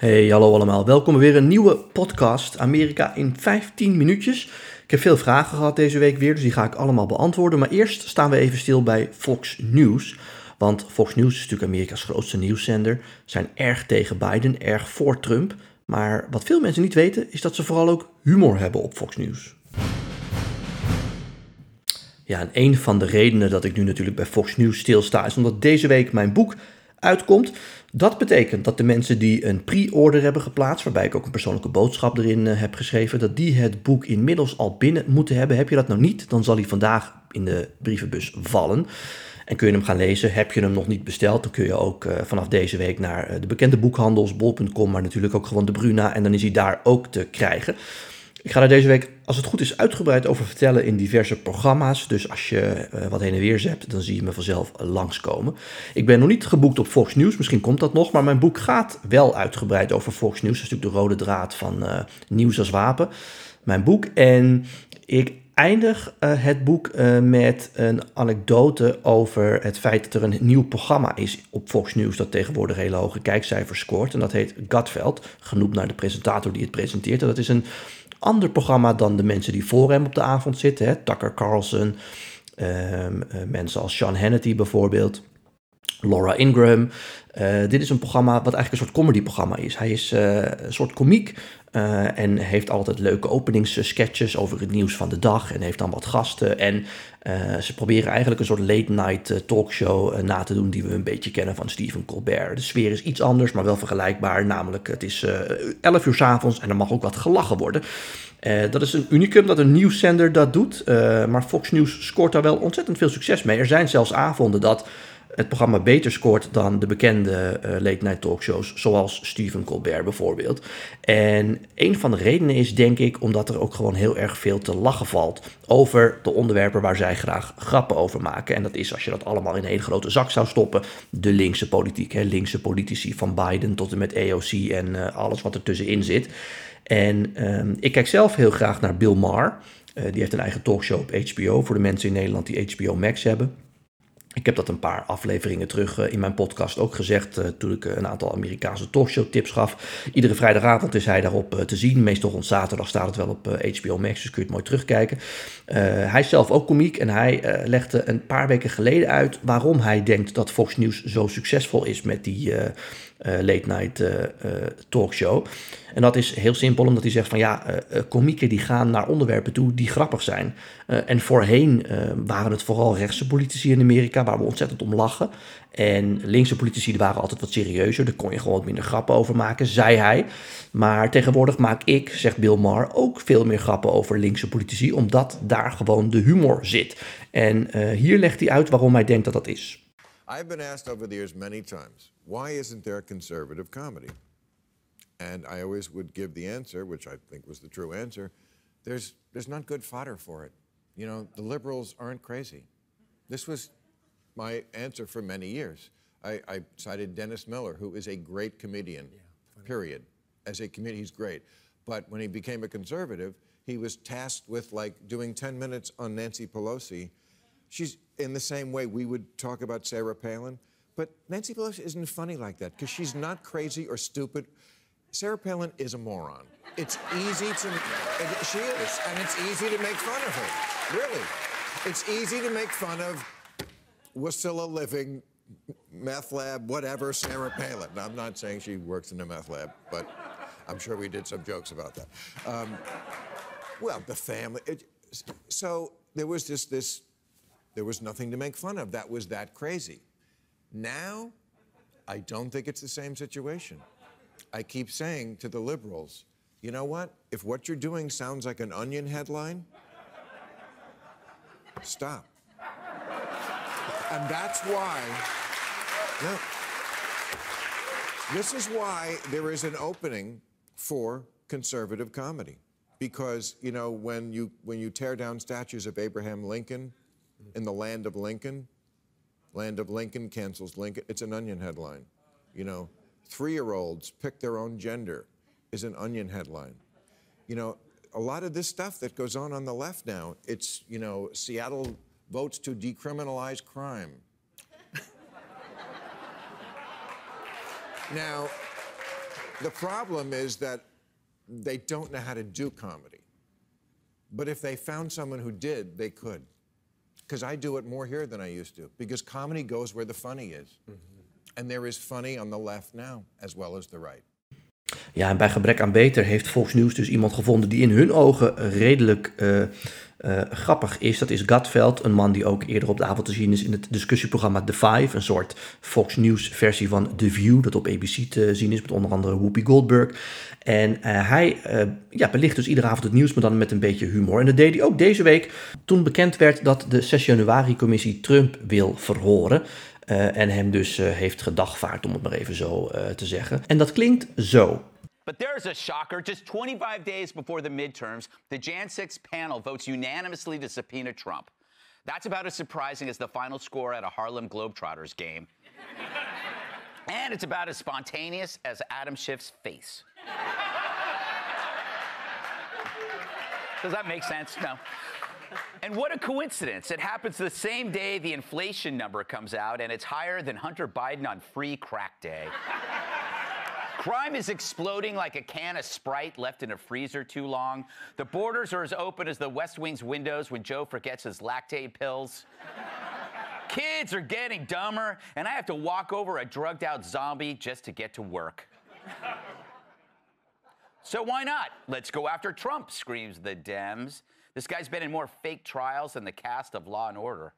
Hey, hallo allemaal. Welkom weer een nieuwe podcast Amerika in 15 minuutjes. Ik heb veel vragen gehad deze week weer, dus die ga ik allemaal beantwoorden. Maar eerst staan we even stil bij Fox News. Want Fox News is natuurlijk Amerika's grootste nieuwszender. Zijn erg tegen Biden, erg voor Trump. Maar wat veel mensen niet weten, is dat ze vooral ook humor hebben op Fox News. Ja, en een van de redenen dat ik nu natuurlijk bij Fox News stilsta, is omdat deze week mijn boek uitkomt. Dat betekent dat de mensen die een pre-order hebben geplaatst, waarbij ik ook een persoonlijke boodschap erin eh, heb geschreven, dat die het boek inmiddels al binnen moeten hebben. Heb je dat nou niet, dan zal hij vandaag in de brievenbus vallen. En kun je hem gaan lezen. Heb je hem nog niet besteld, dan kun je ook uh, vanaf deze week naar uh, de bekende boekhandels, bol.com, maar natuurlijk ook gewoon de Bruna. En dan is hij daar ook te krijgen. Ik ga er deze week, als het goed is, uitgebreid over vertellen in diverse programma's. Dus als je uh, wat heen en weer zept, dan zie je me vanzelf langskomen. Ik ben nog niet geboekt op Fox News, misschien komt dat nog. Maar mijn boek gaat wel uitgebreid over Fox News. Dat is natuurlijk de rode draad van uh, nieuws als wapen. Mijn boek. En ik eindig uh, het boek met een anekdote over het feit dat er een nieuw programma is op Fox News dat tegenwoordig hele hoge kijkcijfers scoort. En dat heet Gutfeld, genoemd naar de presentator die het presenteert. En dat is een ander programma dan de mensen die voor hem op de avond zitten. Hè? Tucker Carlson, um, uh, mensen als Sean Hannity bijvoorbeeld. Laura Ingraham. Uh, dit is een programma wat eigenlijk een soort comedyprogramma is. Hij is uh, een soort komiek uh, en heeft altijd leuke openingssketches over het nieuws van de dag. En heeft dan wat gasten. En ze proberen eigenlijk een soort late-night talkshow na te doen die we een beetje kennen van Stephen Colbert. De sfeer is iets anders, maar wel vergelijkbaar. Namelijk, het is 11 uur s avonds en er mag ook wat gelachen worden. Dat is een unicum dat een nieuwszender dat doet. Maar Fox News scoort daar wel ontzettend veel succes mee. Er zijn zelfs avonden dat het programma beter scoort dan de bekende uh, late night talkshows, zoals Stephen Colbert bijvoorbeeld. En een van de redenen is, denk ik, omdat er ook gewoon heel erg veel te lachen valt over de onderwerpen waar zij graag grappen over maken. En dat is, als je dat allemaal in een grote zak zou stoppen, de linkse politiek, hè, linkse politici van Biden tot en met AOC en uh, alles wat er tussenin zit. En uh, ik kijk zelf heel graag naar Bill Maher. Uh, die heeft een eigen talkshow op HBO voor de mensen in Nederland die HBO Max hebben. Ik heb dat een paar afleveringen terug uh, in mijn podcast ook gezegd uh, toen ik een aantal Amerikaanse talkshow tips gaf. Iedere vrijdagavond is hij daarop uh, te zien. Meestal rond zaterdag staat het wel op HBO Max, dus kun je het mooi terugkijken. hij is zelf ook komiek en hij legde een paar weken geleden uit waarom hij denkt dat Fox News zo succesvol is met die uh, late night uh, uh, talkshow. En dat is heel simpel, omdat hij zegt van ja, komieken die gaan naar onderwerpen toe die grappig zijn. en voorheen waren het vooral rechtse politici in Amerika, waar we ontzettend om lachen. En linkse politici waren altijd wat serieuzer, daar kon je gewoon wat minder grappen over maken, zei hij. Maar tegenwoordig maak ik, zegt Bill Maher, ook veel meer grappen over linkse politici, omdat daar gewoon de humor zit. En hier legt hij uit waarom hij denkt dat dat is. I've been asked over the years many times, why isn't there a conservative comedy? And I always would give the answer, which I think was the true answer, there's, there's not good fodder for it. You know, the liberals aren't crazy. This was my answer for many years. I, I cited Dennis Miller, who is a great comedian, yeah, period. As a comedian, he's great. But when he became a conservative, he was tasked with like doing 10 minutes on Nancy Pelosi. She's in the same way we would talk about Sarah Palin. But Nancy Pelosi isn't funny like that because she's not crazy or stupid. Sarah Palin is a moron. It's easy to, she is, and it's easy to make fun of her. Really. It's easy to make fun of Wasilla Living, meth lab, whatever, Sarah Palin. Now, I'm not saying she works in a meth lab, but I'm sure we did some jokes about that. Um, well, the family. It, so there was just this there was nothing to make fun of. That was that crazy. Now, I don't think it's the same situation. I keep saying to the liberals, you know what? If what you're doing sounds like an onion headline, stop. And that's why, no, this is why there is an opening for conservative comedy. Because, you know, when you, when you tear down statues of Abraham Lincoln, in the land of Lincoln. Land of Lincoln cancels Lincoln. It's an onion headline. You know, three year olds pick their own gender is an onion headline. You know, a lot of this stuff that goes on on the left now, it's, you know, Seattle votes to decriminalize crime. now, The problem is that they don't know how to do comedy. But if they found someone who did, they could. Because I do it more here than I used to. Because comedy goes where the funny is. Mm-hmm. And there is funny on the left now, as well as the right. Ja, en bij gebrek aan beter heeft Fox News dus iemand gevonden die in hun ogen redelijk uh, uh, grappig is. Dat is Gatveld, een man die ook eerder op de avond te zien is in het discussieprogramma The Five. Een soort Fox News versie van The View, dat op ABC te zien is met onder andere Whoopi Goldberg. En hij ja, belicht dus iedere avond het nieuws, maar dan met een beetje humor. En dat deed hij ook deze week toen bekend werd dat de 6 januari-commissie Trump wil verhoren. En hem dus heeft gedagvaard, om het maar even zo te zeggen. En dat klinkt zo. But there's a shocker. Just 25 days before the midterms, the Jan 6 panel votes unanimously to subpoena Trump. That's about as surprising as the final score at a Harlem Globetrotters game. and it's about as spontaneous as Adam Schiff's face. Does that make sense? No. And what a coincidence. It happens the same day the inflation number comes out, and it's higher than Hunter Biden on free crack day. Crime is exploding like a can of Sprite left in a freezer too long. The borders are as open as the West Wing's windows when Joe forgets his lactate pills. Kids are getting dumber, and I have to walk over a drugged out zombie just to get to work. so why not? Let's go after Trump, screams the Dems. This guy's been in more fake trials than the cast of Law and Order.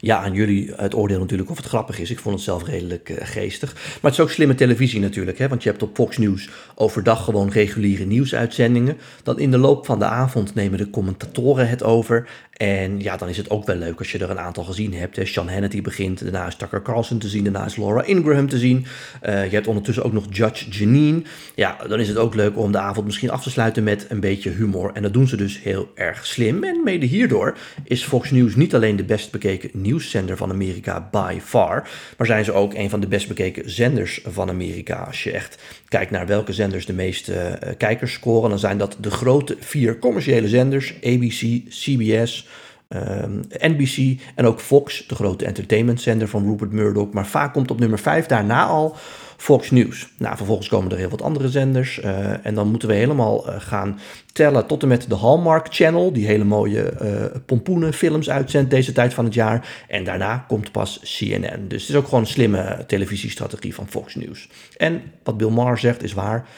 Ja, aan jullie het oordeel natuurlijk of het grappig is. Ik vond het zelf redelijk uh, geestig. Maar het is ook slimme televisie natuurlijk. Hè? Want je hebt op Fox News overdag gewoon reguliere nieuwsuitzendingen. Dan in de loop van de avond nemen de commentatoren het over. En ja, dan is het ook wel leuk als je er een aantal gezien hebt. Hè. Sean Hannity begint, daarna is Tucker Carlson te zien, daarna is Laura Ingraham te zien. Uh, je hebt ondertussen ook nog Judge Janine. Ja, dan is het ook leuk om de avond misschien af te sluiten met een beetje humor. En dat doen ze dus heel erg slim. En mede hierdoor is Fox News niet alleen de best bekeken nieuwszender van Amerika by far, maar zijn ze ook een van de best bekeken zenders van Amerika. Als je echt kijkt naar welke zenders de meeste uh, kijkers scoren, dan zijn dat de grote vier commerciële zenders: ABC, CBS. Um, NBC en ook Fox, de grote entertainmentzender van Rupert Murdoch. Maar vaak komt op nummer 5 daarna al Fox News. Nou, vervolgens komen er heel wat andere zenders. Uh, en dan moeten we helemaal uh, gaan tellen tot en met de Hallmark Channel, die hele mooie uh, pompoenen films uitzendt deze tijd van het jaar. En daarna komt pas CNN. Dus het is ook gewoon een slimme televisiestrategie van Fox News. En wat Bill Maher zegt is waar.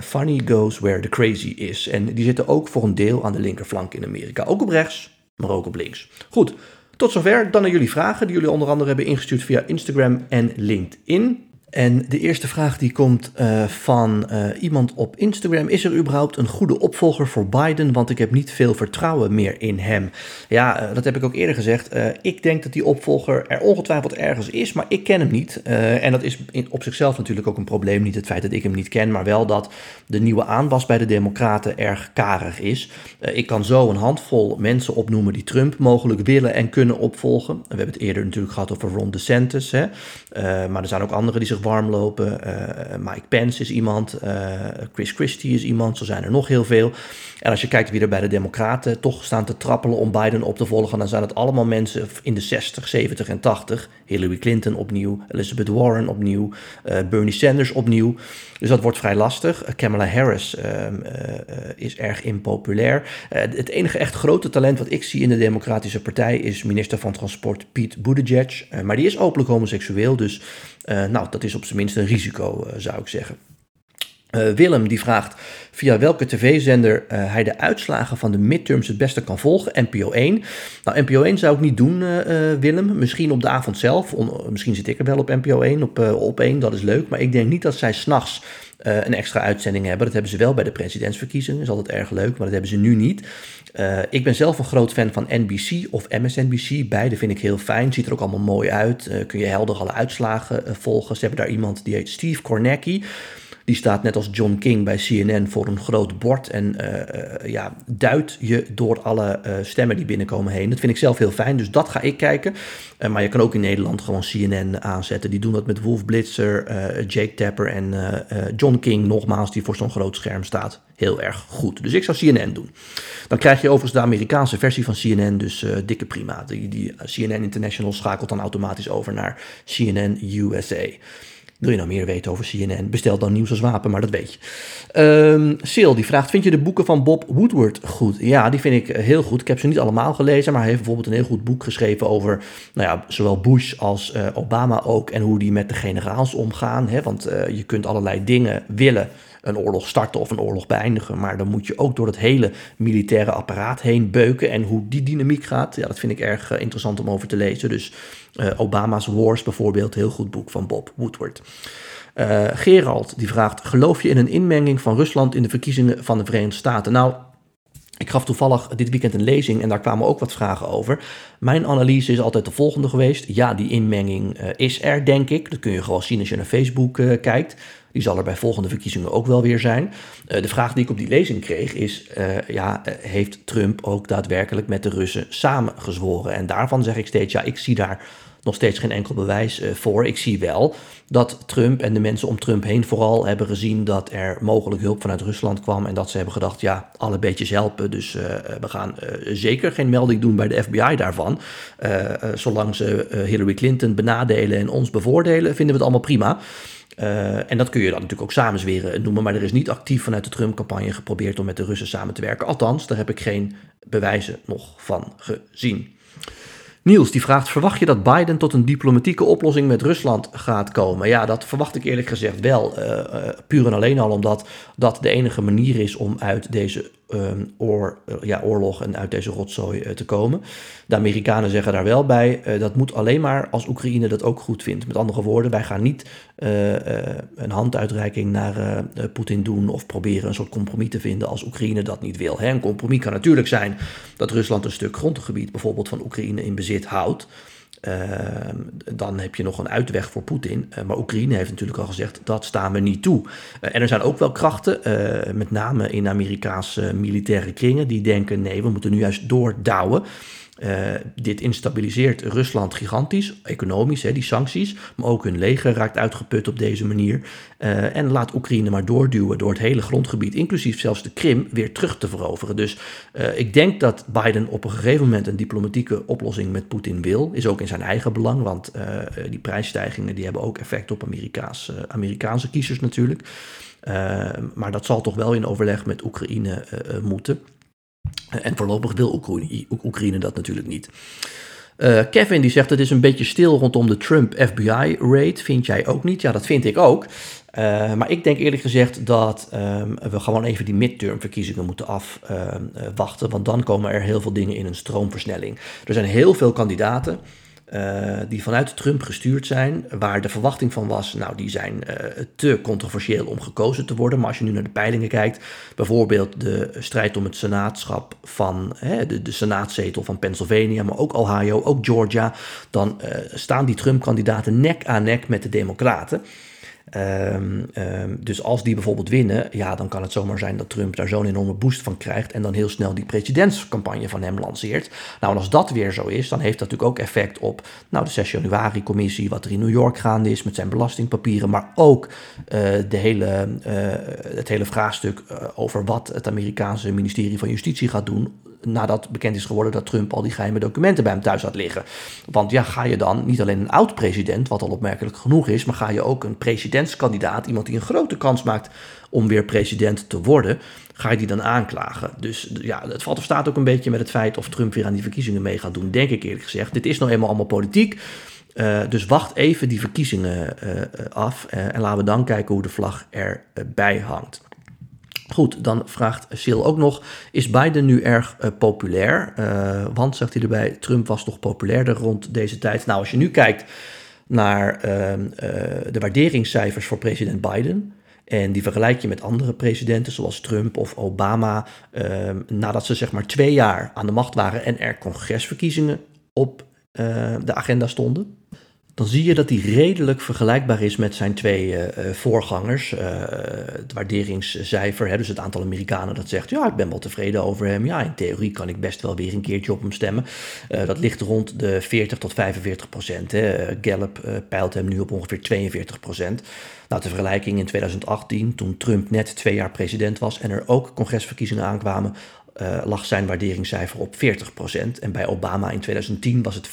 Funny goes where the crazy is. En die zitten ook voor een deel aan de linkerflank in Amerika. Ook op rechts, maar ook op links. Goed, tot zover. Dan naar jullie vragen die jullie onder andere hebben ingestuurd via Instagram en LinkedIn. En de eerste vraag die komt uh, van uh, iemand op Instagram. Is er überhaupt een goede opvolger voor Biden? Want ik heb niet veel vertrouwen meer in hem. Ja, uh, dat heb ik ook eerder gezegd. ik denk dat die opvolger er ongetwijfeld ergens is, maar ik ken hem niet. en dat is in, op zichzelf natuurlijk ook een probleem. Niet het feit dat ik hem niet ken, maar wel dat de nieuwe aanwas bij de Democraten erg karig is. ik kan zo een handvol mensen opnoemen die Trump mogelijk willen en kunnen opvolgen. We hebben het eerder natuurlijk gehad over Ron DeSantis. Hè? maar er zijn ook anderen die zich warm lopen. Uh, Mike Pence is iemand. Uh, Chris Christie is iemand. Zo zijn er nog heel veel. En als je kijkt wie er bij de Democraten toch staan te trappelen om Biden op te volgen, dan zijn het allemaal mensen in de 60, 70 en 80. Hillary Clinton opnieuw, Elizabeth Warren opnieuw, Bernie Sanders opnieuw. Dus dat wordt vrij lastig. Kamala Harris ehm, is erg impopulair. het enige echt grote talent wat ik zie in de Democratische Partij is minister van Transport Pete Buttigieg. maar die is openlijk homoseksueel, dus nou, dat is op zijn minst een risico, zou ik zeggen. Uh, Willem die vraagt via welke tv-zender uh, hij de uitslagen van de midterms het beste kan volgen. NPO 1. Nou, NPO 1 zou ik niet doen, Willem. Misschien op de avond zelf. Misschien zit ik er wel op NPO 1, op, op 1, dat is leuk. Maar ik denk niet dat zij s'nachts een extra uitzending hebben. Dat hebben ze wel bij de presidentsverkiezingen. Is altijd erg leuk, maar dat hebben ze nu niet. ik ben zelf een groot fan van NBC of MSNBC. Beide vind ik heel fijn. Ziet er ook allemaal mooi uit. kun je helder alle uitslagen volgen. Ze hebben daar iemand die heet Steve Kornacki. Die staat net als John King bij CNN voor een groot bord en uh, ja, duidt je door alle uh, stemmen die binnenkomen heen. Dat vind ik zelf heel fijn, dus dat ga ik kijken. maar je kan ook in Nederland gewoon CNN aanzetten. Die doen dat met Wolf Blitzer, Jake Tapper en John King, nogmaals, die voor zo'n groot scherm staat. Heel erg goed. Dus ik zou CNN doen. Dan krijg je overigens de Amerikaanse versie van CNN, dus dikke prima. Die, die CNN International schakelt dan automatisch over naar CNN USA. Wil je nou meer weten over CNN? Bestel dan nieuws als wapen, maar dat weet je. Um, Sil, die vraagt, vind je de boeken van Bob Woodward goed? Ja, die vind ik eh, heel goed. Ik heb ze niet allemaal gelezen, maar hij heeft bijvoorbeeld een heel goed boek geschreven over nou ja, zowel Bush als uh, Obama ook en hoe die met de generaals omgaan. Hè? Want uh, je kunt allerlei dingen willen een oorlog starten of een oorlog beëindigen. Maar dan moet je ook door het hele militaire apparaat heen beuken. En hoe die dynamiek gaat, ja, dat vind ik erg uh, interessant om over te lezen. Dus uh, Obama's Wars bijvoorbeeld, heel goed boek van Bob Woodward. Uh, Gerald die vraagt: geloof je in een inmenging van Rusland in de verkiezingen van de Verenigde Staten? Nou, ik gaf toevallig dit weekend een lezing en daar kwamen ook wat vragen over. Mijn analyse is altijd de volgende geweest. Ja, die inmenging uh, is er, denk ik. Dat kun je gewoon zien als je naar Facebook uh, kijkt. Die zal er bij volgende verkiezingen ook wel weer zijn. Uh, de vraag die ik op die lezing kreeg is: ja, heeft Trump ook daadwerkelijk met de Russen samengezworen? En daarvan zeg ik steeds: ja, ik zie daar nog steeds geen enkel bewijs uh, voor. Ik zie wel dat Trump en de mensen om Trump heen vooral hebben gezien dat er mogelijk hulp vanuit Rusland kwam. En dat ze hebben gedacht, ja, alle beetjes helpen. Dus uh, we gaan uh, zeker geen melding doen bij de FBI daarvan. zolang ze Hillary Clinton benadelen en ons bevoordelen, vinden we het allemaal prima. En dat kun je dan natuurlijk ook samenzweren noemen. Maar er is niet actief vanuit de Trump-campagne geprobeerd om met de Russen samen te werken. Althans, daar heb ik geen bewijzen nog van gezien. Niels die vraagt: verwacht je dat Biden tot een diplomatieke oplossing met Rusland gaat komen? Ja, dat verwacht ik eerlijk gezegd wel. Uh, uh, puur en alleen al omdat dat de enige manier is om uit deze um, oor, uh, ja, oorlog en uit deze rotzooi te komen. De Amerikanen zeggen daar wel bij: dat moet alleen maar als Oekraïne dat ook goed vindt. Met andere woorden, wij gaan niet een handuitreiking naar Poetin doen of proberen een soort compromis te vinden als Oekraïne dat niet wil. Hè? Een compromis kan natuurlijk zijn dat Rusland een stuk grondgebied, bijvoorbeeld van Oekraïne, in bezit houdt. Uh, dan heb je nog een uitweg voor Poetin. Uh, maar Oekraïne heeft natuurlijk al gezegd, dat staan we niet toe. Uh, en er zijn ook wel krachten, met name in Amerikaanse militaire kringen, die denken, nee, we moeten nu juist doordouwen. Uh, dit instabiliseert Rusland gigantisch, economisch, hè, die sancties. Maar ook hun leger raakt uitgeput op deze manier. Uh, en laat Oekraïne maar doorduwen door het hele grondgebied, inclusief zelfs de Krim, weer terug te veroveren. Dus uh, ik denk dat Biden op een gegeven moment een diplomatieke oplossing met Poetin wil. Is ook in zijn eigen belang, want die prijsstijgingen die hebben ook effect op Amerikaanse kiezers natuurlijk. maar dat zal toch wel in overleg met Oekraïne moeten. En voorlopig wil Oekraïne, dat natuurlijk niet. Uh, Kevin die zegt het is een beetje stil rondom de Trump FBI-raid. Vind jij ook niet? Ja, dat vind ik ook. Uh, maar ik denk eerlijk gezegd dat um, we gewoon even die midterm-verkiezingen moeten afwachten. Uh, want dan komen er heel veel dingen in een stroomversnelling. Er zijn heel veel kandidaten. Uh, die vanuit Trump gestuurd zijn, waar de verwachting van was, nou die zijn uh, te controversieel om gekozen te worden. Maar als je nu naar de peilingen kijkt, bijvoorbeeld de strijd om het senaatschap van hè, de, de senaatzetel van Pennsylvania, maar ook Ohio, ook Georgia, dan uh, staan die Trump-kandidaten nek aan nek met de Democraten. Um, um, dus als die bijvoorbeeld winnen, ja, dan kan het zomaar zijn dat Trump daar zo'n enorme boost van krijgt en dan heel snel die presidentscampagne van hem lanceert. Nou, en als dat weer zo is, dan heeft dat natuurlijk ook effect op nou, de 6 januari-commissie, wat er in New York gaande is met zijn belastingpapieren, maar ook uh, de hele, uh, het hele vraagstuk uh, over wat het Amerikaanse ministerie van Justitie gaat doen nadat bekend is geworden dat Trump al die geheime documenten bij hem thuis had liggen. Want ja, ga je dan niet alleen een oud-president, wat al opmerkelijk genoeg is, maar ga je ook een presidentskandidaat, iemand die een grote kans maakt om weer president te worden, ga je die dan aanklagen. Dus ja, het valt of staat ook een beetje met het feit of Trump weer aan die verkiezingen mee gaat doen, denk ik eerlijk gezegd. Dit is nou eenmaal allemaal politiek. Uh, dus wacht even die verkiezingen uh, af uh, en laten we dan kijken hoe de vlag erbij hangt. Goed, dan vraagt Sil ook nog: Is Biden nu erg uh, populair? Uh, want, zegt hij erbij, Trump was toch populairder rond deze tijd. Nou, als je nu kijkt naar uh, de waarderingscijfers voor president Biden. En die vergelijk je met andere presidenten zoals Trump of Obama. Ehm, nadat ze zeg maar twee jaar aan de macht waren en er congresverkiezingen op eh, de agenda stonden dan zie je dat hij redelijk vergelijkbaar is met zijn twee uh, voorgangers. Uh, het waarderingscijfer, hè, dus het aantal Amerikanen dat zegt, ja, ik ben wel tevreden over hem. Ja, in theorie kan ik best wel weer een keertje op hem stemmen. Dat ligt rond de 40 tot 45 procent. Hè. Gallup peilt hem nu op ongeveer 42 procent. Nou, de vergelijking in 2018, toen Trump net twee jaar president was en er ook congresverkiezingen aankwamen, uh, lag zijn waarderingscijfer op 40%. En bij Obama in 2010 was het 45%.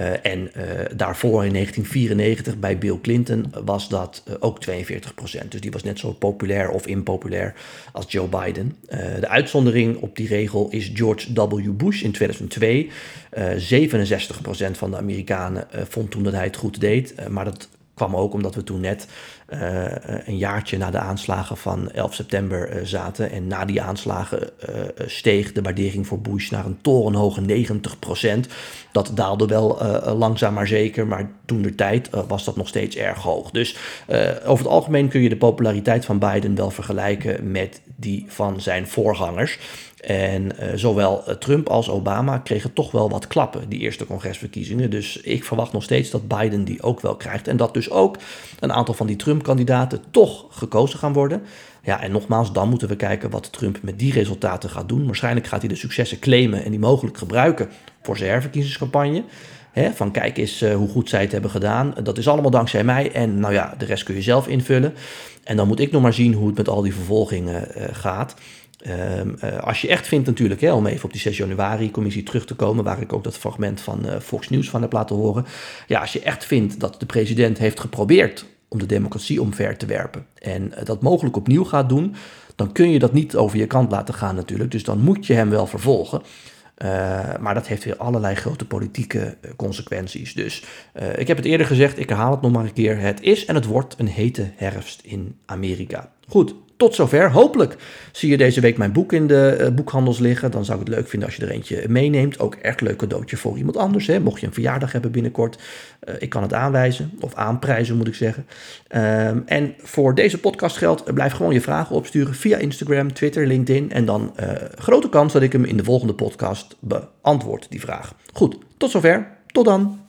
Uh, en uh, daarvoor in 1994 bij Bill Clinton was dat ook 42%. Dus die was net zo populair of impopulair als Joe Biden. de uitzondering op die regel is George W. Bush in 2002. 67% van de Amerikanen vond toen dat hij het goed deed. maar dat kwam ook omdat we toen net uh, een jaartje na de aanslagen van 11 september uh, zaten. En na die aanslagen uh, steeg de waardering voor Bush naar een torenhoge 90% Dat daalde wel langzaam maar zeker, maar toen de tijd was dat nog steeds erg hoog. Dus over het algemeen kun je de populariteit van Biden wel vergelijken met die van zijn voorgangers. En uh, zowel Trump als Obama kregen toch wel wat klappen, die eerste congresverkiezingen. Dus ik verwacht nog steeds dat Biden die ook wel krijgt. En dat dus ook een aantal van die Trump-kandidaten toch gekozen gaan worden. Ja, en nogmaals, dan moeten we kijken wat Trump met die resultaten gaat doen. Waarschijnlijk gaat hij de successen claimen en die mogelijk gebruiken voor zijn herverkiezingscampagne. van kijk eens uh, hoe goed zij het hebben gedaan. Dat is allemaal dankzij mij. En nou ja, de rest kun je zelf invullen. En dan moet ik nog maar zien hoe het met al die vervolgingen gaat. Um, uh, als je echt vindt natuurlijk, hè, om even op die 6 januari commissie terug te komen, waar ik ook dat fragment van uh, Fox News van heb laten horen. Ja, als je echt vindt dat de president heeft geprobeerd om de democratie omver te werpen en uh, dat mogelijk opnieuw gaat doen, dan kun je dat niet over je kant laten gaan natuurlijk. Dus dan moet je hem wel vervolgen. maar dat heeft weer allerlei grote politieke consequenties. Dus ik heb het eerder gezegd, ik herhaal het nog maar een keer. Het is en het wordt een hete herfst in Amerika. Goed, tot zover. Hopelijk zie je deze week mijn boek in de uh, boekhandels liggen. Dan zou ik het leuk vinden als je er eentje meeneemt. Ook echt leuk cadeautje voor iemand anders. Hè? Mocht je een verjaardag hebben binnenkort. Uh, ik kan het aanwijzen. Of aanprijzen moet ik zeggen. Um, en voor deze podcast geldt. Blijf gewoon je vragen opsturen via Instagram, Twitter, LinkedIn. En dan grote kans dat ik hem in de volgende podcast beantwoord, die vraag. Goed, tot zover. Tot dan.